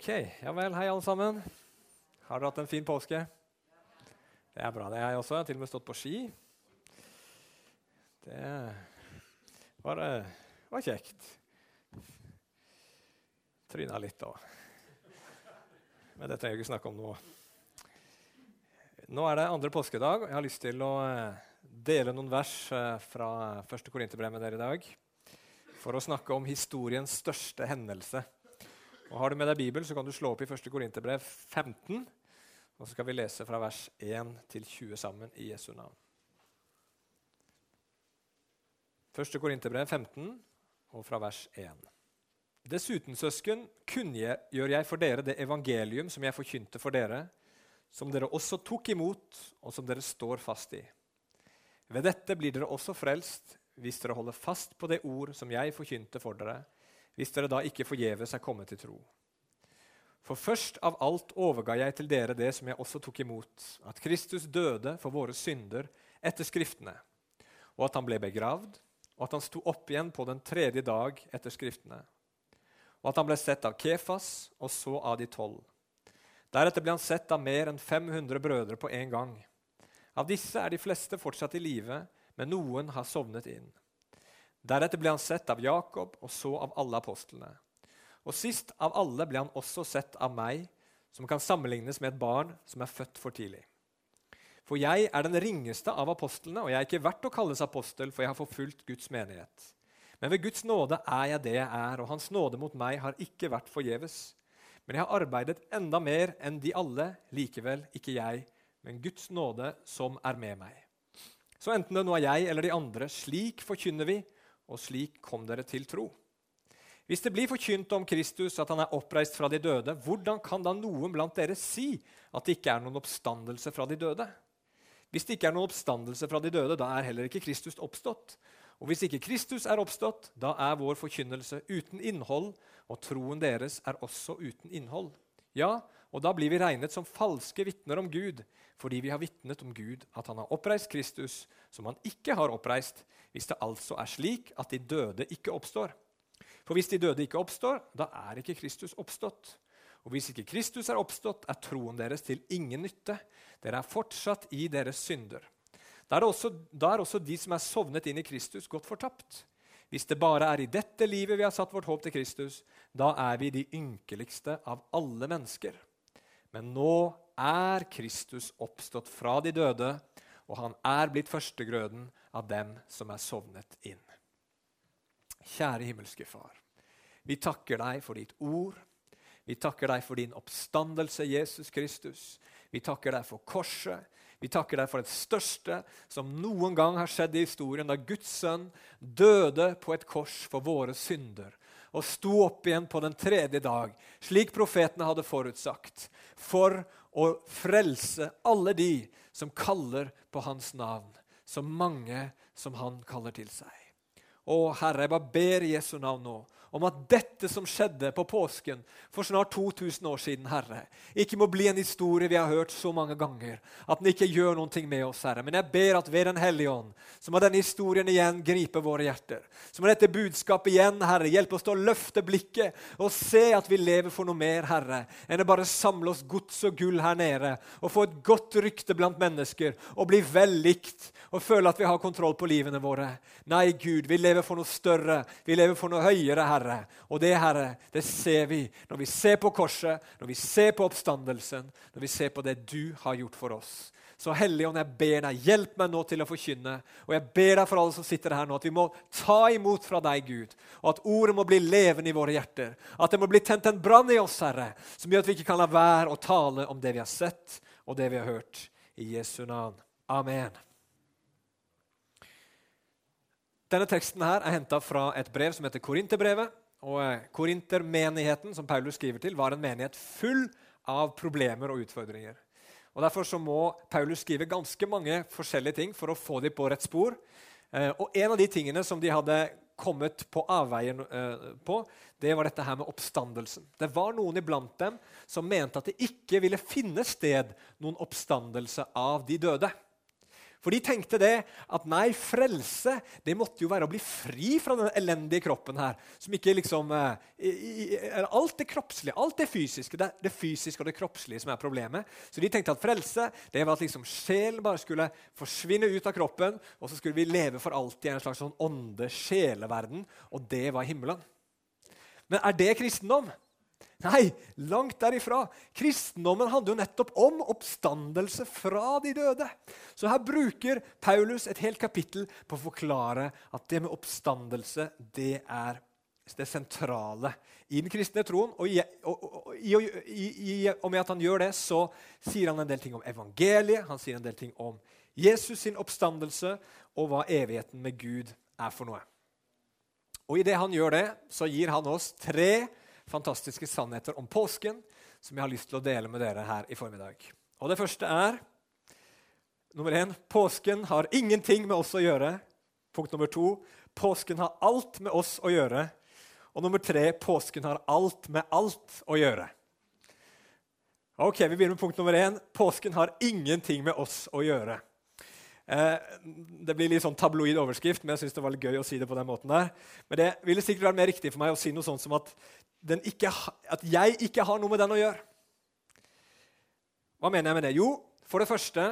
Ok, ja vel. Hei, alle sammen. Har dere hatt en fin påske? Det er bra, det er jeg også. Jeg har til og med stått på ski. Det var, eh, var kjekt. Tryna litt òg. Men det trenger jeg ikke snakke om nå. Nå er det andre påskedag, og jeg har lyst til å eh, dele noen vers eh, fra første Korinterbrev med dere i dag. For å snakke om historiens største hendelse. Og Har du med deg Bibel, så kan du slå opp i 1. Korinterbrev 15. Og så skal vi lese fra vers 1 til 20 sammen i Jesu navn. 1. Korinterbrev 15 og fra vers 1. Dessuten, søsken, kunngjør jeg for dere det evangelium som jeg forkynte for dere, som dere også tok imot, og som dere står fast i. Ved dette blir dere også frelst, hvis dere holder fast på det ord som jeg forkynte for dere, hvis dere da ikke forgjeves er kommet til tro. For først av alt overga jeg til dere det som jeg også tok imot, at Kristus døde for våre synder etter Skriftene, og at han ble begravd, og at han sto opp igjen på den tredje dag etter Skriftene, og at han ble sett av Kefas og så av de tolv. Deretter ble han sett av mer enn 500 brødre på en gang. Av disse er de fleste fortsatt i live, men noen har sovnet inn. Deretter ble han sett av Jakob og så av alle apostlene. Og sist av alle ble han også sett av meg, som kan sammenlignes med et barn som er født for tidlig. For jeg er den ringeste av apostlene, og jeg er ikke verdt å kalles apostel, for jeg har forfulgt Guds menighet. Men ved Guds nåde er jeg det jeg er, og Hans nåde mot meg har ikke vært forgjeves. Men jeg har arbeidet enda mer enn de alle, likevel ikke jeg, men Guds nåde som er med meg. Så enten det nå er jeg eller de andre, slik forkynner vi, og slik kom dere til tro. Hvis det blir forkynt om Kristus at han er oppreist fra de døde, hvordan kan da noen blant dere si at det ikke er noen oppstandelse fra de døde? Hvis det ikke er noen oppstandelse fra de døde, da er heller ikke Kristus oppstått. Og hvis ikke Kristus er oppstått, da er vår forkynnelse uten innhold, og troen deres er også uten innhold. Ja, og da blir vi regnet som falske vitner om Gud, fordi vi har vitnet om Gud at han har oppreist Kristus, som han ikke har oppreist, hvis det altså er slik at de døde ikke oppstår. For hvis de døde ikke oppstår, da er ikke Kristus oppstått. Og hvis ikke Kristus er oppstått, er troen deres til ingen nytte. Dere er fortsatt i deres synder. Da er, også, da er også de som er sovnet inn i Kristus, gått fortapt. Hvis det bare er i dette livet vi har satt vårt håp til Kristus, da er vi de ynkeligste av alle mennesker. Men nå er Kristus oppstått fra de døde, og han er blitt førstegrøden av dem som er sovnet inn. Kjære himmelske Far. Vi takker deg for ditt ord. Vi takker deg for din oppstandelse, Jesus Kristus. Vi takker deg for korset. Vi takker deg for det største som noen gang har skjedd i historien, da Guds sønn døde på et kors for våre synder og sto opp igjen på den tredje dag, slik profetene hadde forutsagt, for å frelse alle de som kaller på hans navn så mange som han kaller til seg. Å, Herre, jeg bare ber Jesu navn nå om at dette som skjedde på påsken for snart 2000 år siden, Herre, ikke må bli en historie vi har hørt så mange ganger, at den ikke gjør noe med oss, Herre. Men jeg ber at ved Den hellige ånd, så må denne historien igjen gripe våre hjerter. Så må dette budskapet igjen, Herre, hjelpe oss til å løfte blikket og se at vi lever for noe mer, Herre, enn å bare samle oss gods og gull her nede og få et godt rykte blant mennesker og bli vel likt og føle at vi har kontroll på livene våre. Nei, Gud, vi lever for noe større, vi lever for noe høyere, Herre. Herre. Og det, Herre, det ser vi når vi ser på korset, når vi ser på oppstandelsen, når vi ser på det du har gjort for oss. Så Helligånd, jeg ber deg, hjelp meg nå til å forkynne. Og jeg ber deg for alle som sitter her nå, at vi må ta imot fra deg, Gud. Og at ordet må bli levende i våre hjerter. At det må bli tent en brann i oss, Herre, som gjør at vi ikke kan la være å tale om det vi har sett, og det vi har hørt. I Jesu navn. Amen. Denne teksten her er henta fra et brev som heter Korinterbrevet. Og eh, Korintermenigheten som Paulus skriver til, var en menighet full av problemer og utfordringer. Og Derfor så må Paulus skrive ganske mange forskjellige ting for å få dem på rett spor. Eh, og En av de tingene som de hadde kommet på avveien eh, på, det var dette her med oppstandelsen. Det var noen iblant dem som mente at det ikke ville finne sted noen oppstandelse av de døde. For de tenkte det at nei, frelse det måtte jo være å bli fri fra den elendige kroppen her. som ikke liksom, eh, Alt det kroppslige, alt det fysiske, det, det fysiske og det kroppslige som er problemet. Så de tenkte at frelse det var at liksom sjelen bare skulle forsvinne ut av kroppen, og så skulle vi leve for alltid i en slags sånn ånde-sjeleverden, og det var himmelen. Men er det kristendom? Nei, langt derifra. Kristendommen handler jo nettopp om oppstandelse fra de døde. Så her bruker Paulus et helt kapittel på å forklare at det med oppstandelse det er det sentrale i den kristne troen. Og, i, og, og, og med at han gjør det, så sier han en del ting om evangeliet, han sier en del ting om Jesus sin oppstandelse og hva evigheten med Gud er for noe. Og i det han gjør det, så gir han oss tre fantastiske sannheter om påsken som jeg har lyst til å dele med dere her i formiddag. Og Det første er nummer én, påsken har ingenting med oss å gjøre. Punkt nummer to påsken har alt med oss å gjøre. Og nummer tre påsken har alt med alt å gjøre. Ok, Vi begynner med punkt nummer én. Påsken har ingenting med oss å gjøre. Eh, det blir litt sånn tabloid overskrift, men jeg synes det var litt gøy å si det på den måten der. Men det ville sikkert vært mer riktig for meg å si noe sånt som at ikke, at jeg ikke har noe med den å gjøre. Hva mener jeg med det? Jo, for det første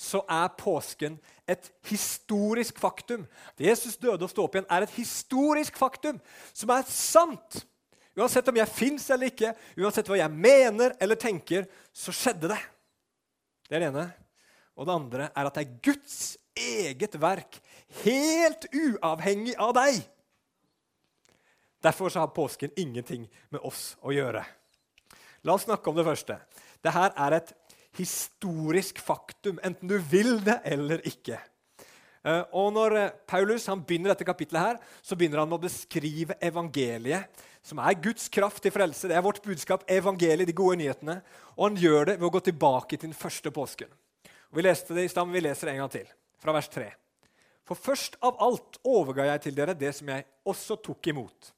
så er påsken et historisk faktum. At Jesus døde og sto opp igjen, er et historisk faktum som er sant. Uansett om jeg fins eller ikke, uansett hva jeg mener eller tenker, så skjedde det. Det er det ene. Og det andre er at det er Guds eget verk, helt uavhengig av deg. Derfor har påsken ingenting med oss å gjøre. La oss snakke om det første. Dette er et historisk faktum, enten du vil det eller ikke. Eh, og Når eh, Paulus begynner dette kapitlet, her, så begynner han med å beskrive evangeliet, som er Guds kraft til frelse. Det er vårt budskap, evangeliet, de gode nyhetene. Og han gjør det ved å gå tilbake til den første påsken. Vi leste det i stand, vi leser det en gang til, fra vers 3. For først av alt overga jeg til dere det som jeg også tok imot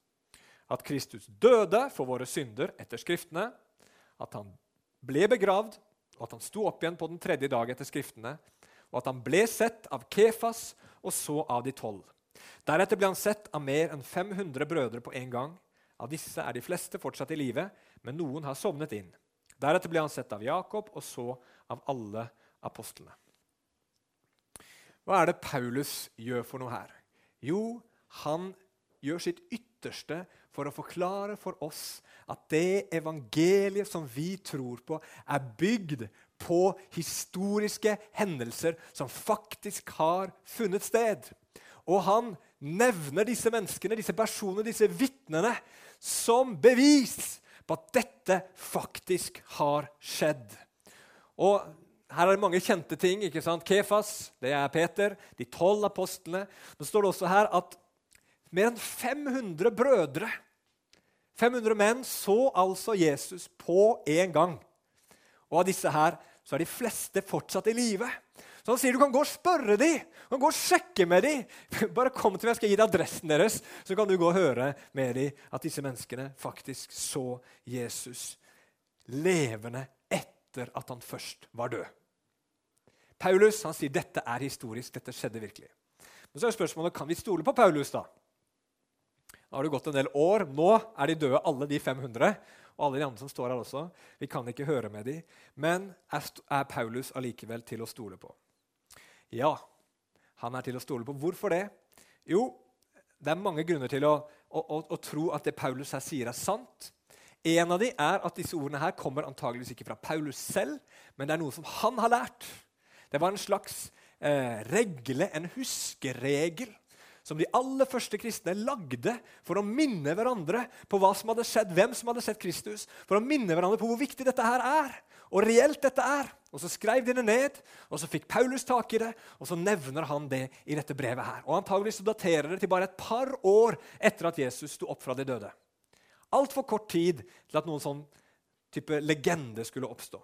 at Kristus døde for våre synder etter Skriftene, at han ble begravd, og at han sto opp igjen på den tredje dag etter Skriftene, og at han ble sett av Kefas og så av de tolv. Deretter ble han sett av mer enn 500 brødre på en gang. Av disse er de fleste fortsatt i live, men noen har sovnet inn. Deretter ble han sett av Jakob og så av alle apostlene. Hva er det Paulus gjør for noe her? Jo, han gjør sitt ytterste for å forklare for oss at det evangeliet som vi tror på, er bygd på historiske hendelser som faktisk har funnet sted. Og han nevner disse menneskene, disse personene, disse vitnene som bevis på at dette faktisk har skjedd. Og her er det mange kjente ting. ikke sant? Kefas, det er Peter. De tolv apostlene. Nå står det også her at mer enn 500 brødre 500 menn så altså Jesus på én gang. Og av disse her så er de fleste fortsatt i live. Så han sier du kan gå og spørre dem, du kan gå og sjekke med dem. Bare kom til meg, jeg skal gi deg adressen deres, så kan du gå og høre med dem at disse menneskene faktisk så Jesus levende etter at han først var død. Paulus han sier dette er historisk, dette skjedde virkelig. Men så er spørsmålet kan vi stole på Paulus. da? Nå har det gått en del år. Nå er de døde, alle de 500. Og alle de andre som står her også. Vi kan ikke høre med dem. Men er Paulus allikevel til å stole på? Ja, han er til å stole på. Hvorfor det? Jo, det er mange grunner til å, å, å, å tro at det Paulus her sier, er sant. En av dem er at disse ordene her kommer antageligvis ikke fra Paulus selv, men det er noe som han har lært. Det var en slags eh, regle, en huskeregel, som de aller første kristne lagde for å minne hverandre på hva som hadde skjedd, hvem som hadde sett Kristus, for å minne hverandre på hvor viktig dette her er, og reelt dette er. Og Så skrev de det ned, og så fikk Paulus tak i det, og så nevner han det i dette brevet. her. Og antagelig så daterer det til bare et par år etter at Jesus sto opp fra de døde. Altfor kort tid til at noen sånn type legende skulle oppstå.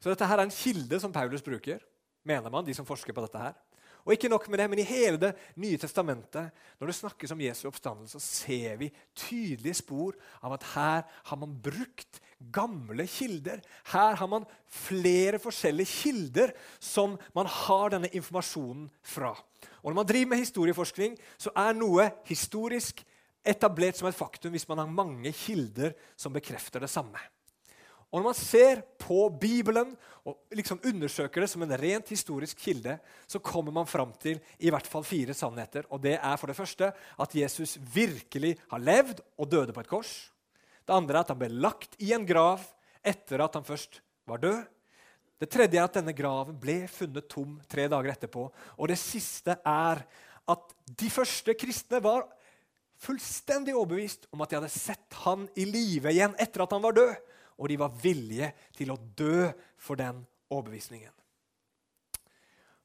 Så dette her er en kilde som Paulus bruker, mener man, de som forsker på dette her. Og ikke nok med det, men I hele Det nye testamentet, når det snakkes om Jesu oppstandelse, så ser vi tydelige spor av at her har man brukt gamle kilder. Her har man flere forskjellige kilder som man har denne informasjonen fra. Og Når man driver med historieforskning, så er noe historisk etablert som et faktum hvis man har mange kilder som bekrefter det samme. Og Når man ser på Bibelen og liksom undersøker det som en rent historisk kilde, så kommer man fram til i hvert fall fire sannheter. Og Det er for det første at Jesus virkelig har levd og døde på et kors. Det andre er at han ble lagt i en grav etter at han først var død. Det tredje er at denne graven ble funnet tom tre dager etterpå. Og det siste er at de første kristne var fullstendig overbevist om at de hadde sett han i live igjen etter at han var død og de var villige til å dø for den overbevisningen.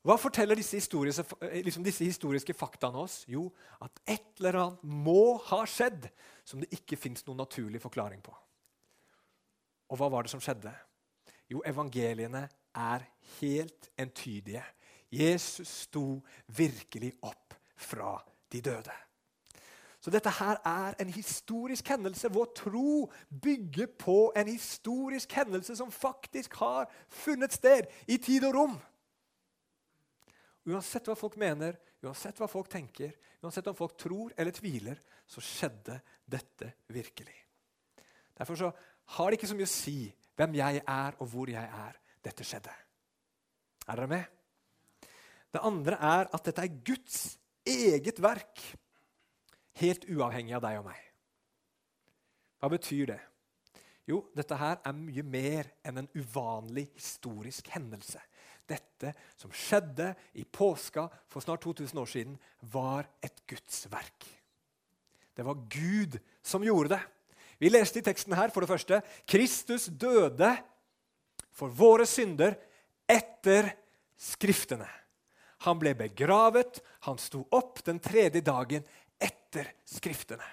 Hva forteller disse historiske, liksom disse historiske faktaene oss? Jo, at et eller annet må ha skjedd som det ikke fins noen naturlig forklaring på. Og hva var det som skjedde? Jo, evangeliene er helt entydige. Jesus sto virkelig opp fra de døde. Så dette her er en historisk hendelse. Vår tro bygger på en historisk hendelse som faktisk har funnet sted i tid og rom. Uansett hva folk mener, uansett hva folk tenker, uansett om folk tror eller tviler, så skjedde dette virkelig. Derfor så har det ikke så mye å si hvem jeg er, og hvor jeg er. Dette skjedde. Er dere med? Det andre er at dette er Guds eget verk helt uavhengig av deg og meg. Hva betyr det? Jo, dette her er mye mer enn en uvanlig historisk hendelse. Dette som skjedde i påska for snart 2000 år siden, var et Guds verk. Det var Gud som gjorde det. Vi leste i teksten her for det første Kristus døde for våre synder etter Skriftene. Han ble begravet, han sto opp den tredje dagen etter Skriftene.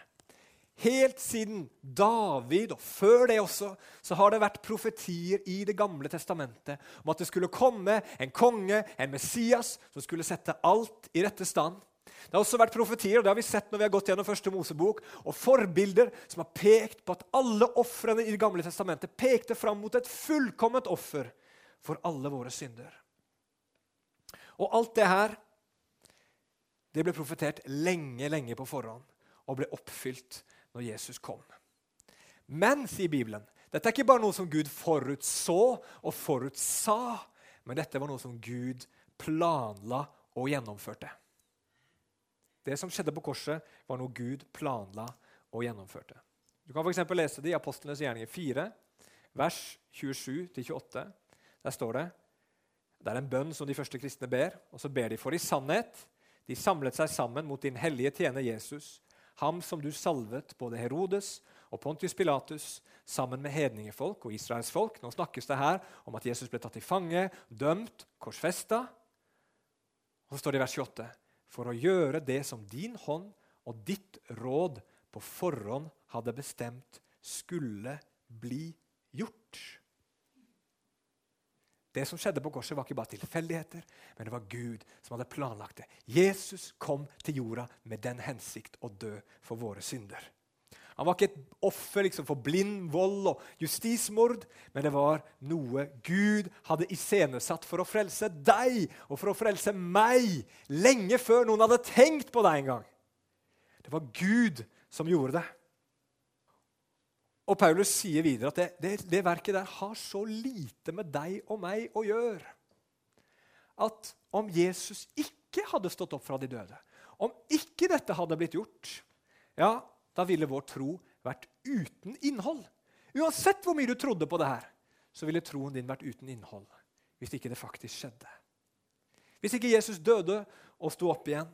Helt siden David, og før det også, så har det vært profetier i Det gamle testamentet om at det skulle komme en konge, en Messias, som skulle sette alt i rette stand. Det har også vært profetier og det har vi sett når vi har gått gjennom første Mosebok, og forbilder som har pekt på at alle ofrene i Det gamle testamentet pekte fram mot et fullkomment offer for alle våre synder. Og alt det her det ble profetert lenge, lenge på forhånd og ble oppfylt når Jesus kom. Men, sier Bibelen, dette er ikke bare noe som Gud forutså og forutsa, men dette var noe som Gud planla og gjennomførte. Det som skjedde på korset, var noe Gud planla og gjennomførte. Du kan f.eks. lese det i Apostlenes gjerninger 4, vers 27-28. Der står det Det er en bønn som de første kristne ber, og så ber de for i sannhet de samlet seg sammen mot din hellige tjener Jesus, ham som du salvet både Herodes og Pontius Pilatus sammen med hedningefolk og Israels folk. Nå snakkes det her om at Jesus ble tatt til fange, dømt, korsfesta. Så står det i vers 28.: For å gjøre det som din hånd og ditt råd på forhånd hadde bestemt, skulle bli gjort. Det som skjedde på korset, var ikke bare tilfeldigheter, men det var Gud som hadde planlagt det. Jesus kom til jorda med den hensikt å dø for våre synder. Han var ikke et offer liksom, for blind vold og justismord, men det var noe Gud hadde iscenesatt for å frelse deg og for å frelse meg lenge før noen hadde tenkt på deg engang. Det var Gud som gjorde det. Og Paulus sier videre at det, det, det, verket der har så lite med deg og meg å gjøre at om Jesus ikke hadde stått opp fra de døde, om ikke dette hadde blitt gjort, ja, da ville vår tro vært uten innhold. Uansett hvor mye du trodde på det her, så ville troen din vært uten innhold hvis ikke det faktisk skjedde. Hvis ikke Jesus døde og sto opp igjen,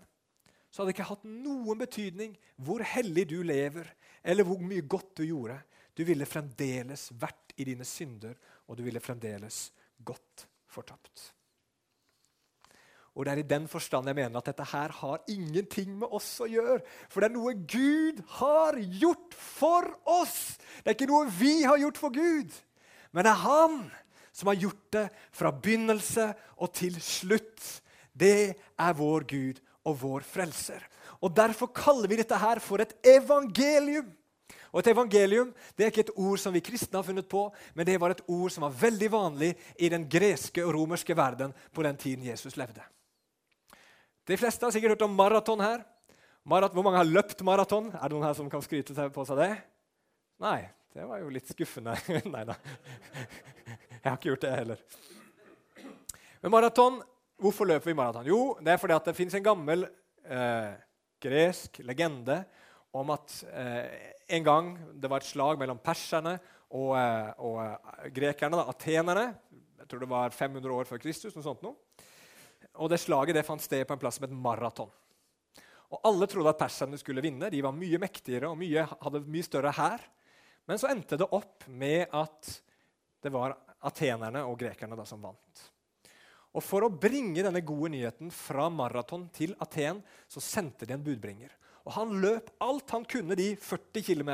så hadde det ikke hatt noen betydning hvor hellig du lever, eller hvor mye godt du gjorde. Du ville fremdeles vært i dine synder, og du ville fremdeles gått fortapt. Og Det er i den forstand jeg mener at dette her har ingenting med oss å gjøre. For det er noe Gud har gjort for oss. Det er ikke noe vi har gjort for Gud. Men det er Han som har gjort det fra begynnelse og til slutt. det er vår Gud og vår frelser. Og Derfor kaller vi dette her for et evangelium. Og Et evangelium det er ikke et ord som vi kristne har funnet på, men det var et ord som var veldig vanlig i den greske og romerske verden på den tiden Jesus levde. De fleste har sikkert hørt om maraton her. Marat, hvor mange har løpt maraton? Er det noen her som kan skryte på seg det? Nei, det var jo litt skuffende. Nei da. Jeg har ikke gjort det heller. Men maraton, Hvorfor løper vi maraton? Jo, det er fordi det fins en gammel eh, gresk legende om at eh, en gang det var et slag mellom perserne og, eh, og eh, grekerne, da, atenerne. Jeg tror det var 500 år før Kristus. noe sånt noe. Og det slaget det fant sted på en plass som het maraton. Og Alle trodde at perserne skulle vinne. De var mye mektigere og mye, hadde mye større hær. Men så endte det opp med at det var atenerne og grekerne da, som vant. Og For å bringe denne gode nyheten fra maraton til Aten så sendte de en budbringer. Og Han løp alt han kunne de 40 km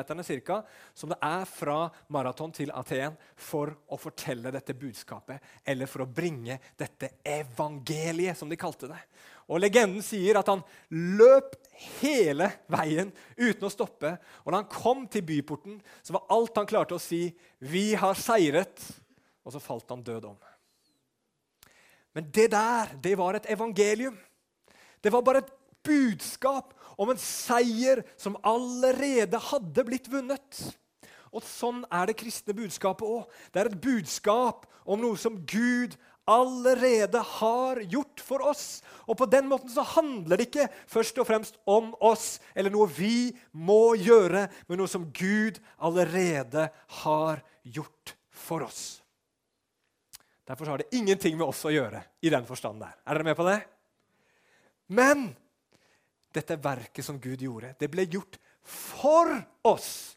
som det er fra maraton til Aten, for å fortelle dette budskapet, eller for å bringe dette evangeliet, som de kalte det. Og Legenden sier at han løp hele veien uten å stoppe. Og da han kom til byporten, så var alt han klarte å si, 'Vi har seiret', og så falt han død om. Men det der, det var et evangelium. Det var bare et budskap om en seier som allerede hadde blitt vunnet. Og Sånn er det kristne budskapet òg. Det er et budskap om noe som Gud allerede har gjort for oss. Og På den måten så handler det ikke først og fremst om oss eller noe vi må gjøre, men noe som Gud allerede har gjort for oss. Derfor har det ingenting med oss å gjøre i den forstand der. Er dere med på det? Men dette verket som Gud gjorde, det ble gjort for oss.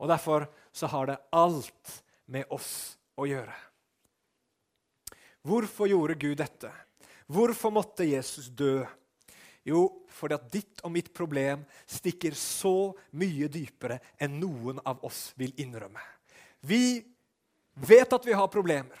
Og derfor så har det alt med oss å gjøre. Hvorfor gjorde Gud dette? Hvorfor måtte Jesus dø? Jo, fordi at ditt og mitt problem stikker så mye dypere enn noen av oss vil innrømme. Vi vet at vi har problemer.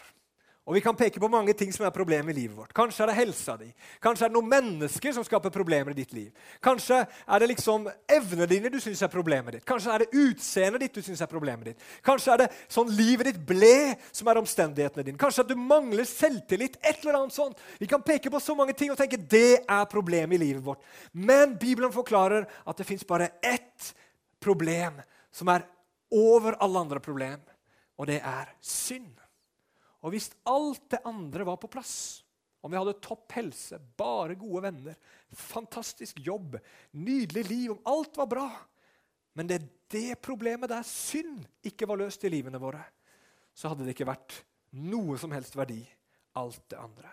Og Vi kan peke på mange ting som er problemer i livet vårt. Kanskje er det helsa di. Kanskje er det noen mennesker som skaper problemer i ditt liv. Kanskje er det liksom evnene dine du syns er problemet ditt. Kanskje er det utseendet ditt du syns er problemet ditt. Kanskje er det sånn livet ditt ble som er omstendighetene dine. Kanskje at du mangler selvtillit. et eller annet sånt. Vi kan peke på så mange ting og tenke det er problemet i livet vårt. Men Bibelen forklarer at det fins bare ett problem som er over alle andre problem, og det er synd. Og hvis alt det andre var på plass, om vi hadde topp helse, bare gode venner, fantastisk jobb, nydelig liv, om alt var bra Men det er det problemet der synd ikke var løst i livene våre, så hadde det ikke vært noe som helst verdi, alt det andre.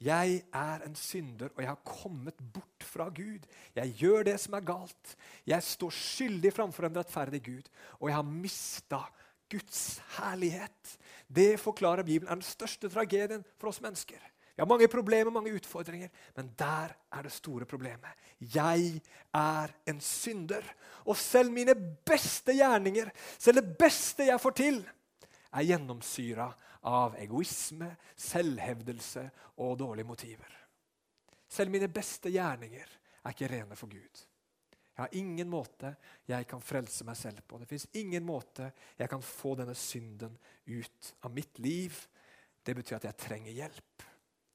Jeg er en synder, og jeg har kommet bort fra Gud. Jeg gjør det som er galt. Jeg står skyldig framfor en rettferdig Gud, og jeg har mista Guds herlighet. Det forklarer Bibelen er den største tragedien for oss mennesker. Vi har mange problemer, mange utfordringer, men der er det store problemet. Jeg er en synder. Og selv mine beste gjerninger, selv det beste jeg får til, er gjennomsyra av egoisme, selvhevdelse og dårlige motiver. Selv mine beste gjerninger er ikke rene for Gud. Jeg har ingen måte jeg kan frelse meg selv på. Det fins ingen måte jeg kan få denne synden ut av mitt liv. Det betyr at jeg trenger hjelp.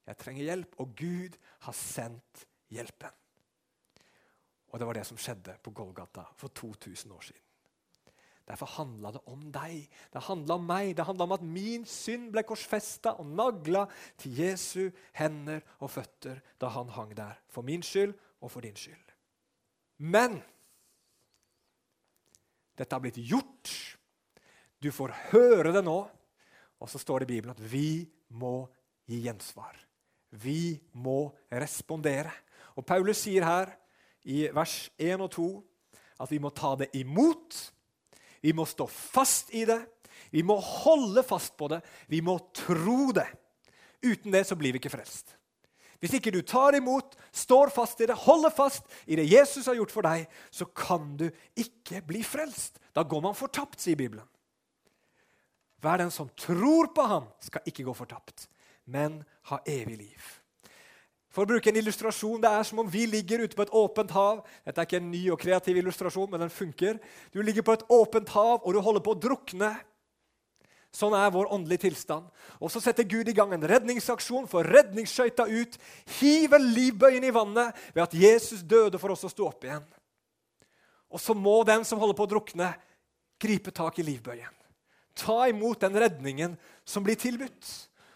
Jeg trenger hjelp, og Gud har sendt hjelpen. Og det var det som skjedde på Golgata for 2000 år siden. Derfor handla det om deg. Det handla om meg. Det handla om at min synd ble korsfesta og nagla til Jesu hender og føtter da han hang der. For min skyld og for din skyld. Men dette har blitt gjort. Du får høre det nå. Og så står det i Bibelen at vi må gi gjensvar. Vi må respondere. Og Paulus sier her i vers 1 og 2 at vi må ta det imot. Vi må stå fast i det. Vi må holde fast på det. Vi må tro det. Uten det så blir vi ikke frelst. Hvis ikke du tar imot, står fast i det, holder fast i det Jesus har gjort for deg, så kan du ikke bli frelst. Da går man fortapt, sier Bibelen. Hver den som tror på ham, skal ikke gå fortapt, men ha evig liv. For å bruke en illustrasjon, Det er som om vi ligger ute på et åpent hav. Dette er ikke en ny og kreativ illustrasjon, men den funker. Du ligger på et åpent hav, og du holder på å drukne. Sånn er vår åndelige tilstand. Og Så setter Gud i gang en redningsaksjon får redningsskøyta ut. Hiver livbøyen i vannet ved at Jesus døde for oss å stå opp igjen. Og så må den som holder på å drukne, gripe tak i livbøyen. Ta imot den redningen som blir tilbudt.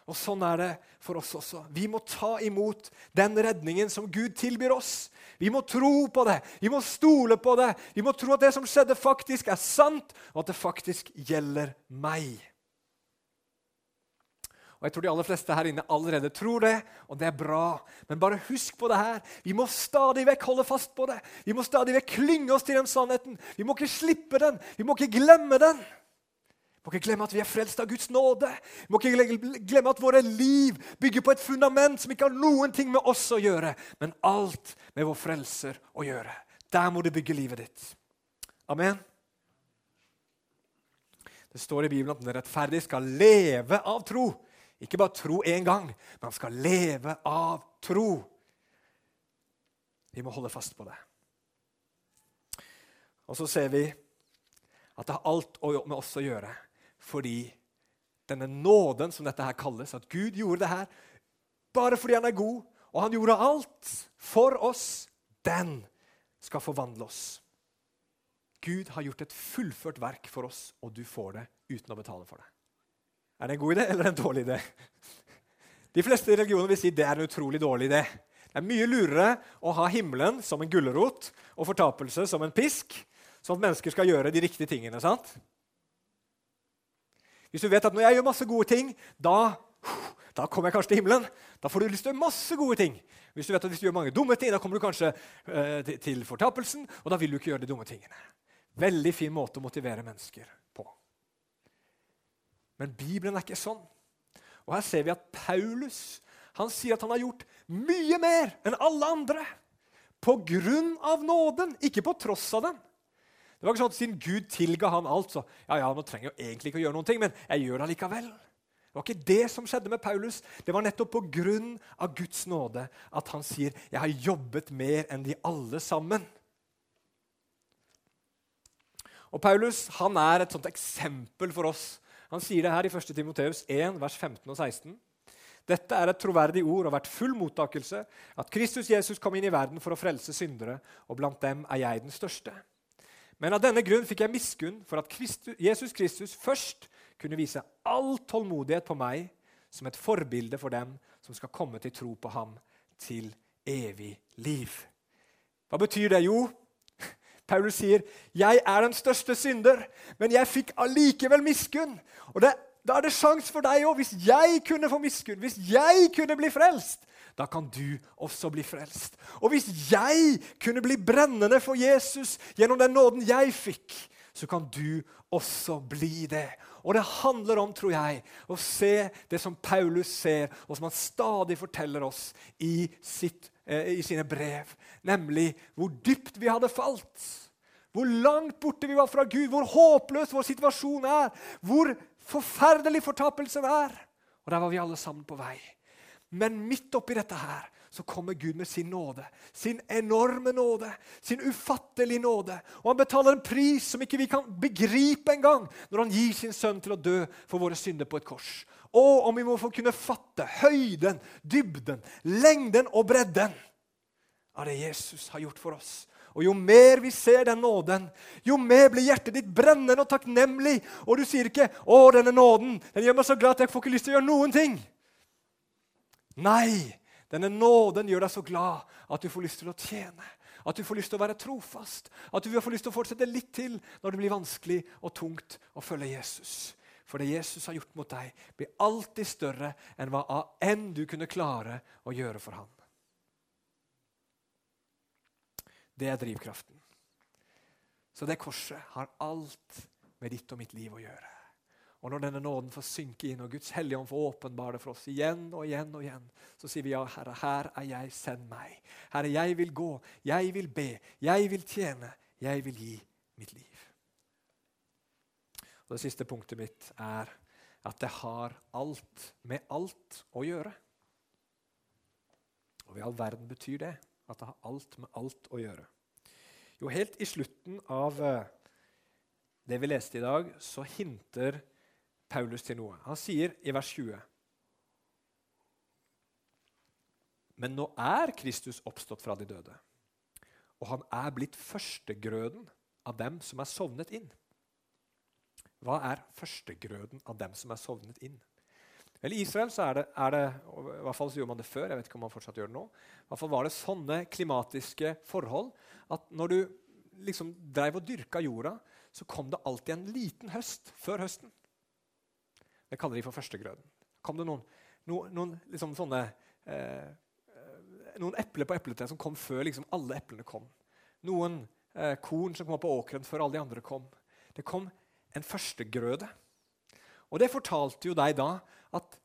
Og Sånn er det for oss også. Vi må ta imot den redningen som Gud tilbyr oss. Vi må tro på det, vi må stole på det. Vi må tro at det som skjedde, faktisk er sant, og at det faktisk gjelder meg. Og Jeg tror de aller fleste her inne allerede tror det, og det er bra. Men bare husk på det her. Vi må stadig vekk holde fast på det. Vi må stadig vekk klynge oss til den sannheten. Vi må ikke slippe den. Vi må ikke glemme den. Vi må ikke glemme at vi er frelst av Guds nåde. Vi må ikke glemme at våre liv bygger på et fundament som ikke har noen ting med oss å gjøre, men alt med vår frelser å gjøre. Der må du bygge livet ditt. Amen. Det står i Bibelen at den rettferdige skal leve av tro. Ikke bare tro én gang, men han skal leve av tro. Vi må holde fast på det. Og så ser vi at det har alt med oss å gjøre fordi denne nåden, som dette her kalles, at Gud gjorde det her bare fordi han er god, og han gjorde alt for oss, den skal forvandle oss. Gud har gjort et fullført verk for oss, og du får det uten å betale for det. Er det en god idé eller en dårlig idé? De fleste religioner vil si det er en utrolig dårlig idé. Det er mye lurere å ha himmelen som en gulrot og fortapelse som en pisk, sånn at mennesker skal gjøre de riktige tingene. sant? Hvis du vet at når jeg gjør masse gode ting, da, da kommer jeg kanskje til himmelen. Da får du lyst til å gjøre masse gode ting. Hvis du vet at hvis du gjør mange dumme ting, da kommer du kanskje eh, til fortapelsen, og da vil du ikke gjøre de dumme tingene. Veldig fin måte å motivere mennesker. Men Bibelen er ikke sånn. Og Her ser vi at Paulus han sier at han har gjort mye mer enn alle andre. På grunn av nåden, ikke på tross av den. Det var ikke sånn at Siden Gud tilga han alt, så ja, ja, nå trenger jeg egentlig ikke å gjøre noen ting, men jeg gjør det likevel. Det var ikke det som skjedde med Paulus. Det var nettopp på grunn av Guds nåde at han sier 'Jeg har jobbet mer enn de alle sammen'. Og Paulus han er et sånt eksempel for oss. Han sier det her i 1. Timoteus 1, vers 15 og 16. Dette er et troverdig ord og vært full mottakelse, at Kristus Jesus kom inn i verden for å frelse syndere, og blant dem er jeg den største. Men av denne grunn fikk jeg miskunn for at Christus, Jesus Kristus først kunne vise all tålmodighet på meg som et forbilde for dem som skal komme til tro på ham til evig liv. Hva betyr det? Jo, Paulus sier, 'Jeg er den største synder, men jeg fikk allikevel miskunn.' Og det, Da er det sjanse for deg òg. Hvis jeg kunne få miskunn, hvis jeg kunne bli frelst, da kan du også bli frelst. Og hvis jeg kunne bli brennende for Jesus gjennom den nåden jeg fikk, så kan du også bli det. Og det handler om, tror jeg, å se det som Paulus ser, og som han stadig forteller oss i, sitt, eh, i sine brev, nemlig hvor dypt vi hadde falt. Hvor langt borte vi var fra Gud, hvor håpløs vår situasjon er, hvor forferdelig fortapelsen er. Og der var vi alle sammen på vei. Men midt oppi dette her så kommer Gud med sin nåde. Sin enorme nåde, sin ufattelige nåde. Og han betaler en pris som ikke vi kan begripe engang, når han gir sin sønn til å dø for våre synder på et kors. Og om vi må få kunne fatte høyden, dybden, lengden og bredden av det Jesus har gjort for oss. Og Jo mer vi ser den nåden, jo mer blir hjertet ditt brennende og takknemlig. Og du sier ikke 'Å, denne nåden den gjør meg så glad at jeg får ikke lyst til å gjøre noen ting'. Nei, denne nåden gjør deg så glad at du får lyst til å tjene. At du får lyst til å være trofast. At du får lyst til å fortsette litt til når det blir vanskelig og tungt å følge Jesus. For det Jesus har gjort mot deg, blir alltid større enn hva enn du kunne klare å gjøre for ham. Det er drivkraften. Så det korset har alt med ditt og mitt liv å gjøre. Og når denne nåden får synke inn, og Guds hellige ånd får åpenbare det for oss igjen og igjen, og igjen, så sier vi ja, Herre, her er jeg, send meg. Herre, jeg vil gå, jeg vil be, jeg vil tjene, jeg vil gi mitt liv. Og Det siste punktet mitt er at det har alt med alt å gjøre. Og hva i all verden betyr det? At det har alt med alt å gjøre. Jo, helt i slutten av eh, det vi leste i dag, så hinter Paulus til noe. Han sier i vers 20 Men nå er Kristus oppstått fra de døde, og han er blitt førstegrøden av dem som er sovnet inn. Hva er førstegrøden av dem som er sovnet inn? Vel, I Israel så er det, er det, i hvert fall så gjorde man det før, jeg vet ikke om man fortsatt gjør det nå, i hvert fall var det sånne klimatiske forhold at når du liksom drev og dyrka jorda, så kom det alltid en liten høst før høsten. Det kaller de for førstegrøden. kom det noen, noen, noen liksom sånne eh, noen epler på epletre som kom før liksom alle eplene kom. Noen eh, korn som kom opp på åkeren før alle de andre kom. Det kom en førstegrøde. Og det fortalte jo deg da at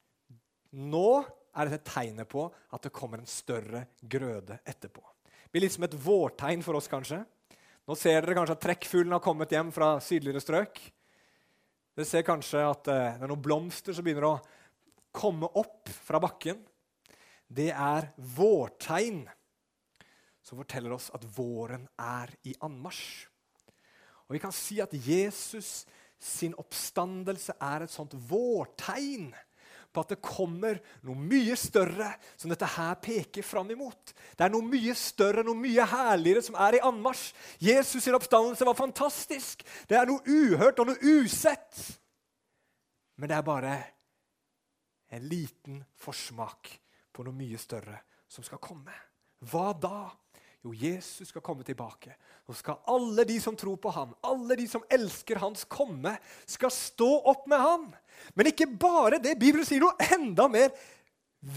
nå er dette tegnet på at det kommer en større grøde etterpå. Det blir litt som et vårtegn for oss, kanskje. Nå ser dere kanskje at trekkfuglen har kommet hjem fra sydligere strøk. Dere ser kanskje at eh, det er noen blomster som begynner å komme opp fra bakken det er vårtegn som forteller oss at våren er i anmarsj. Og Vi kan si at Jesus sin oppstandelse er et sånt vårtegn på at det kommer noe mye større som dette her peker fram imot. Det er noe mye større, noe mye herligere som er i anmarsj. Jesus sin oppstandelse var fantastisk. Det er noe uhørt og noe usett. Men det er bare en liten forsmak på noe mye større som skal komme. Hva da? Jo, Jesus skal komme tilbake. Nå skal alle de som tror på ham, alle de som elsker hans komme, skal stå opp med ham. Men ikke bare det. Bibelen sier noe enda mer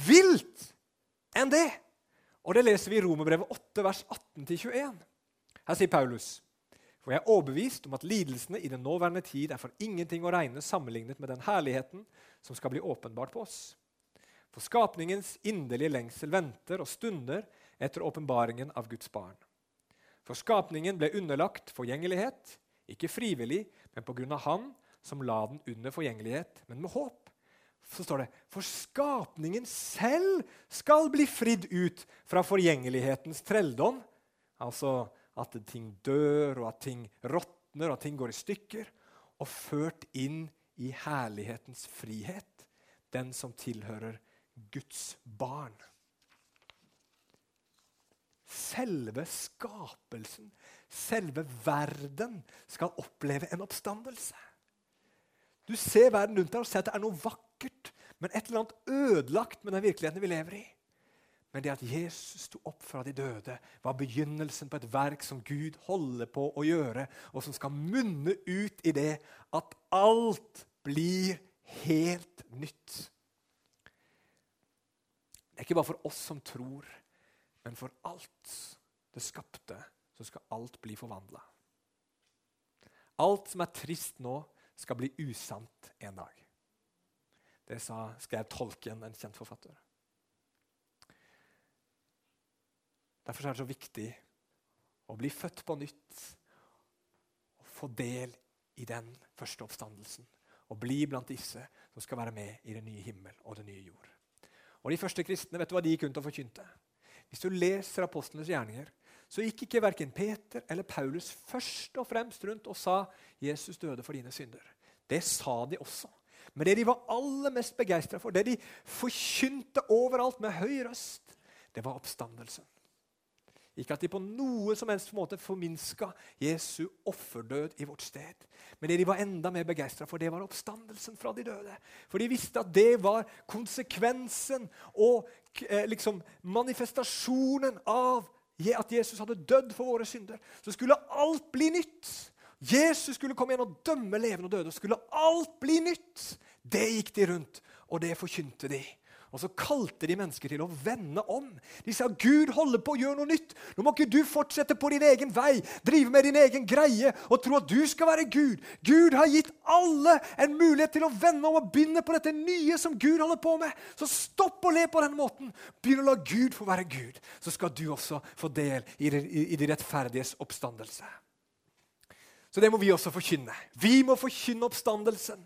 vilt enn det. Og det leser vi i Romerbrevet 8, vers 18-21. Her sier Paulus.: For jeg er overbevist om at lidelsene i den nåværende tid er for ingenting å regne sammenlignet med den herligheten som skal bli åpenbart på oss. For skapningens inderlige lengsel venter og stunder etter åpenbaringen av Guds barn. For skapningen ble underlagt forgjengelighet, ikke frivillig, men på grunn av Han som la den under forgjengelighet, men med håp. Så står det For skapningen selv skal bli fridd ut fra forgjengelighetens trelldom. Altså at ting dør, og at ting råtner, og at ting går i stykker. Og ført inn i herlighetens frihet, den som tilhører Guds barn. Selve skapelsen, selve verden, skal oppleve en oppstandelse. Du ser verden rundt deg og ser at det er noe vakkert, men et eller annet ødelagt med den virkeligheten vi lever i. Men det at Jesus sto opp fra de døde, var begynnelsen på et verk som Gud holder på å gjøre, og som skal munne ut i det at alt blir helt nytt. Det er ikke bare for oss som tror, men for alt det skapte, så skal alt bli forvandla. Alt som er trist nå, skal bli usant en dag. Det sa, skrev Tolken, en kjent forfatter. Derfor er det så viktig å bli født på nytt og få del i den første oppstandelsen. Og bli blant disse som skal være med i den nye himmel og den nye jord. Og De første kristne vet du hva de gikk rundt og forkynte? Hvis du leser apostlenes gjerninger, så gikk ikke verken Peter eller Paulus først og fremst rundt og sa 'Jesus døde for dine synder'. Det sa de også. Men det de var aller mest begeistra for, det de forkynte overalt med høy røst, det var oppstandelsen. Ikke at de på noe som helst måte forminska Jesu offerdød i vårt sted. Men det de var enda mer begeistra for, det var oppstandelsen fra de døde. For de visste at det var konsekvensen og eh, liksom manifestasjonen av at Jesus hadde dødd for våre synder. Så skulle alt bli nytt. Jesus skulle komme igjen og dømme levende og døde. Og skulle alt bli nytt. Det gikk de rundt, og det forkynte de. Og så kalte de mennesker til å vende om. De sa Gud holder på å gjøre noe nytt. Nå må ikke du fortsette på din egen vei, drive med din egen greie og tro at du skal være Gud. Gud har gitt alle en mulighet til å vende om og begynne på dette nye som Gud holder på med. Så stopp å le på den måten. Begynn å la Gud få være Gud. Så skal du også få del i de rettferdiges oppstandelse. Så det må vi også forkynne. Vi må forkynne oppstandelsen.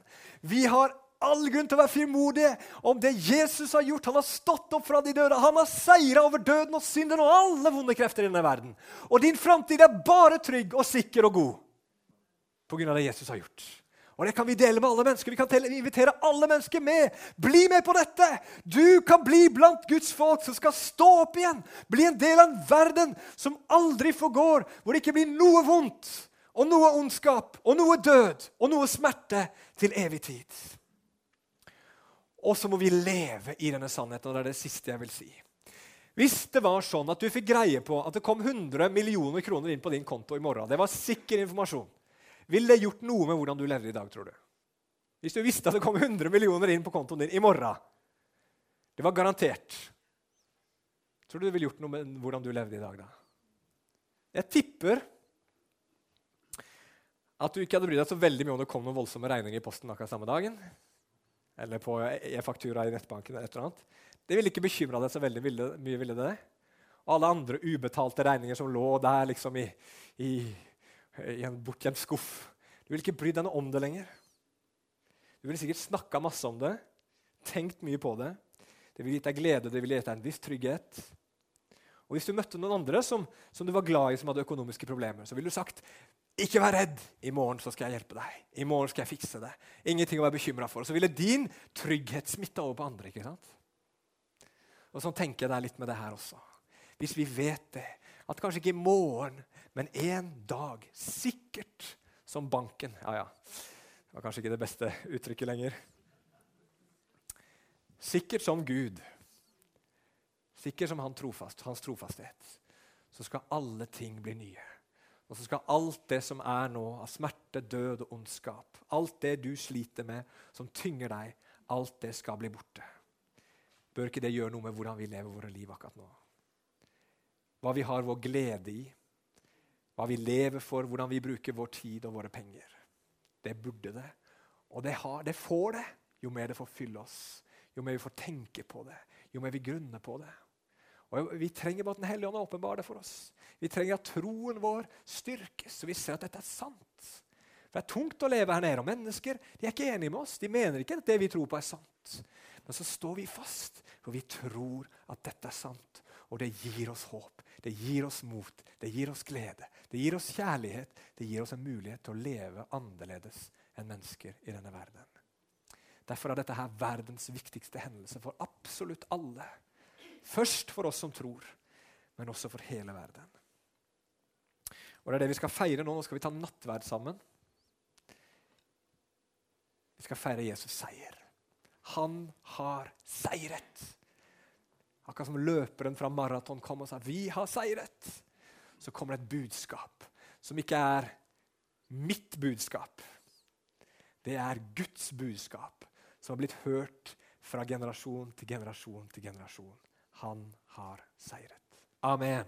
Vi har all grunn til å være frimodige om det Jesus har gjort. Han har stått opp fra de døde. Han har seira over døden og synden og alle vonde krefter i denne verden. Og din framtid er bare trygg og sikker og god på grunn av det Jesus har gjort. Og det kan vi dele med alle mennesker. Vi kan invitere alle mennesker med. Bli med på dette! Du kan bli blant Guds folk som skal stå opp igjen. Bli en del av en verden som aldri forgår, hvor det ikke blir noe vondt og noe ondskap og noe død og noe smerte til evig tid. Og så må vi leve i denne sannheten, og det er det siste jeg vil si. Hvis det var sånn at du fikk greie på at det kom 100 millioner kroner inn på din konto i morgen, det var sikker informasjon, ville det gjort noe med hvordan du lever i dag, tror du? Hvis du visste at det kom 100 millioner inn på kontoen din i morgen Det var garantert. Tror du det ville gjort noe med hvordan du levde i dag, da? Jeg tipper at du ikke hadde brydd deg så veldig mye om det kom noen voldsomme regninger i posten akkurat samme dagen. Eller på e-faktura i nettbanken. eller et eller annet. Det ville ikke bekymra deg så veldig mye. ville det Og alle andre ubetalte regninger som lå der liksom i, i, i en bortgjemt skuff. Du ville ikke brydd deg noe om det lenger. Du ville sikkert snakka masse om det, tenkt mye på det. Det ville gitt deg glede, det ville gitt deg en viss trygghet. Og Hvis du møtte noen andre som, som du var glad i, som hadde økonomiske problemer, så ville du sagt ikke vær redd. I morgen så skal jeg hjelpe deg. I morgen skal jeg fikse det. Ingenting å være bekymra for. Så ville din trygghet smitta over på andre. ikke sant? Og Sånn tenker jeg det er litt med det her også. Hvis vi vet det, at kanskje ikke i morgen, men en dag, sikkert som banken Ja, ja. Det var kanskje ikke det beste uttrykket lenger. Sikkert som Gud. Sikkert som han trofast, hans trofasthet. Så skal alle ting bli nye. Og så skal alt det som er nå av smerte, død og ondskap, alt det du sliter med, som tynger deg, alt det skal bli borte. Bør ikke det gjøre noe med hvordan vi lever våre liv akkurat nå? Hva vi har vår glede i, hva vi lever for, hvordan vi bruker vår tid og våre penger. Det burde det. Og det, har, det får det jo mer det får fylle oss. Jo mer vi får tenke på det, jo mer vi grunner på det. Og Vi trenger bare at Den hellige ånd åpenbarer det for oss. Vi trenger at troen vår styrkes, så vi ser at dette er sant. For Det er tungt å leve her nede, og mennesker de er ikke enige med oss. De mener ikke at det vi tror på, er sant. Men så står vi fast, for vi tror at dette er sant. Og det gir oss håp, det gir oss mot, det gir oss glede, det gir oss kjærlighet. Det gir oss en mulighet til å leve annerledes enn mennesker i denne verden. Derfor er dette her verdens viktigste hendelse for absolutt alle. Først for oss som tror, men også for hele verden. Og Det er det vi skal feire nå. Nå skal vi ta nattverd sammen. Vi skal feire Jesus' seier. Han har seiret. Akkurat som løperen fra maraton kom og sa 'Vi har seiret'. Så kommer det et budskap som ikke er mitt budskap. Det er Guds budskap som har blitt hørt fra generasjon til generasjon til generasjon. Han har seiret. Amen.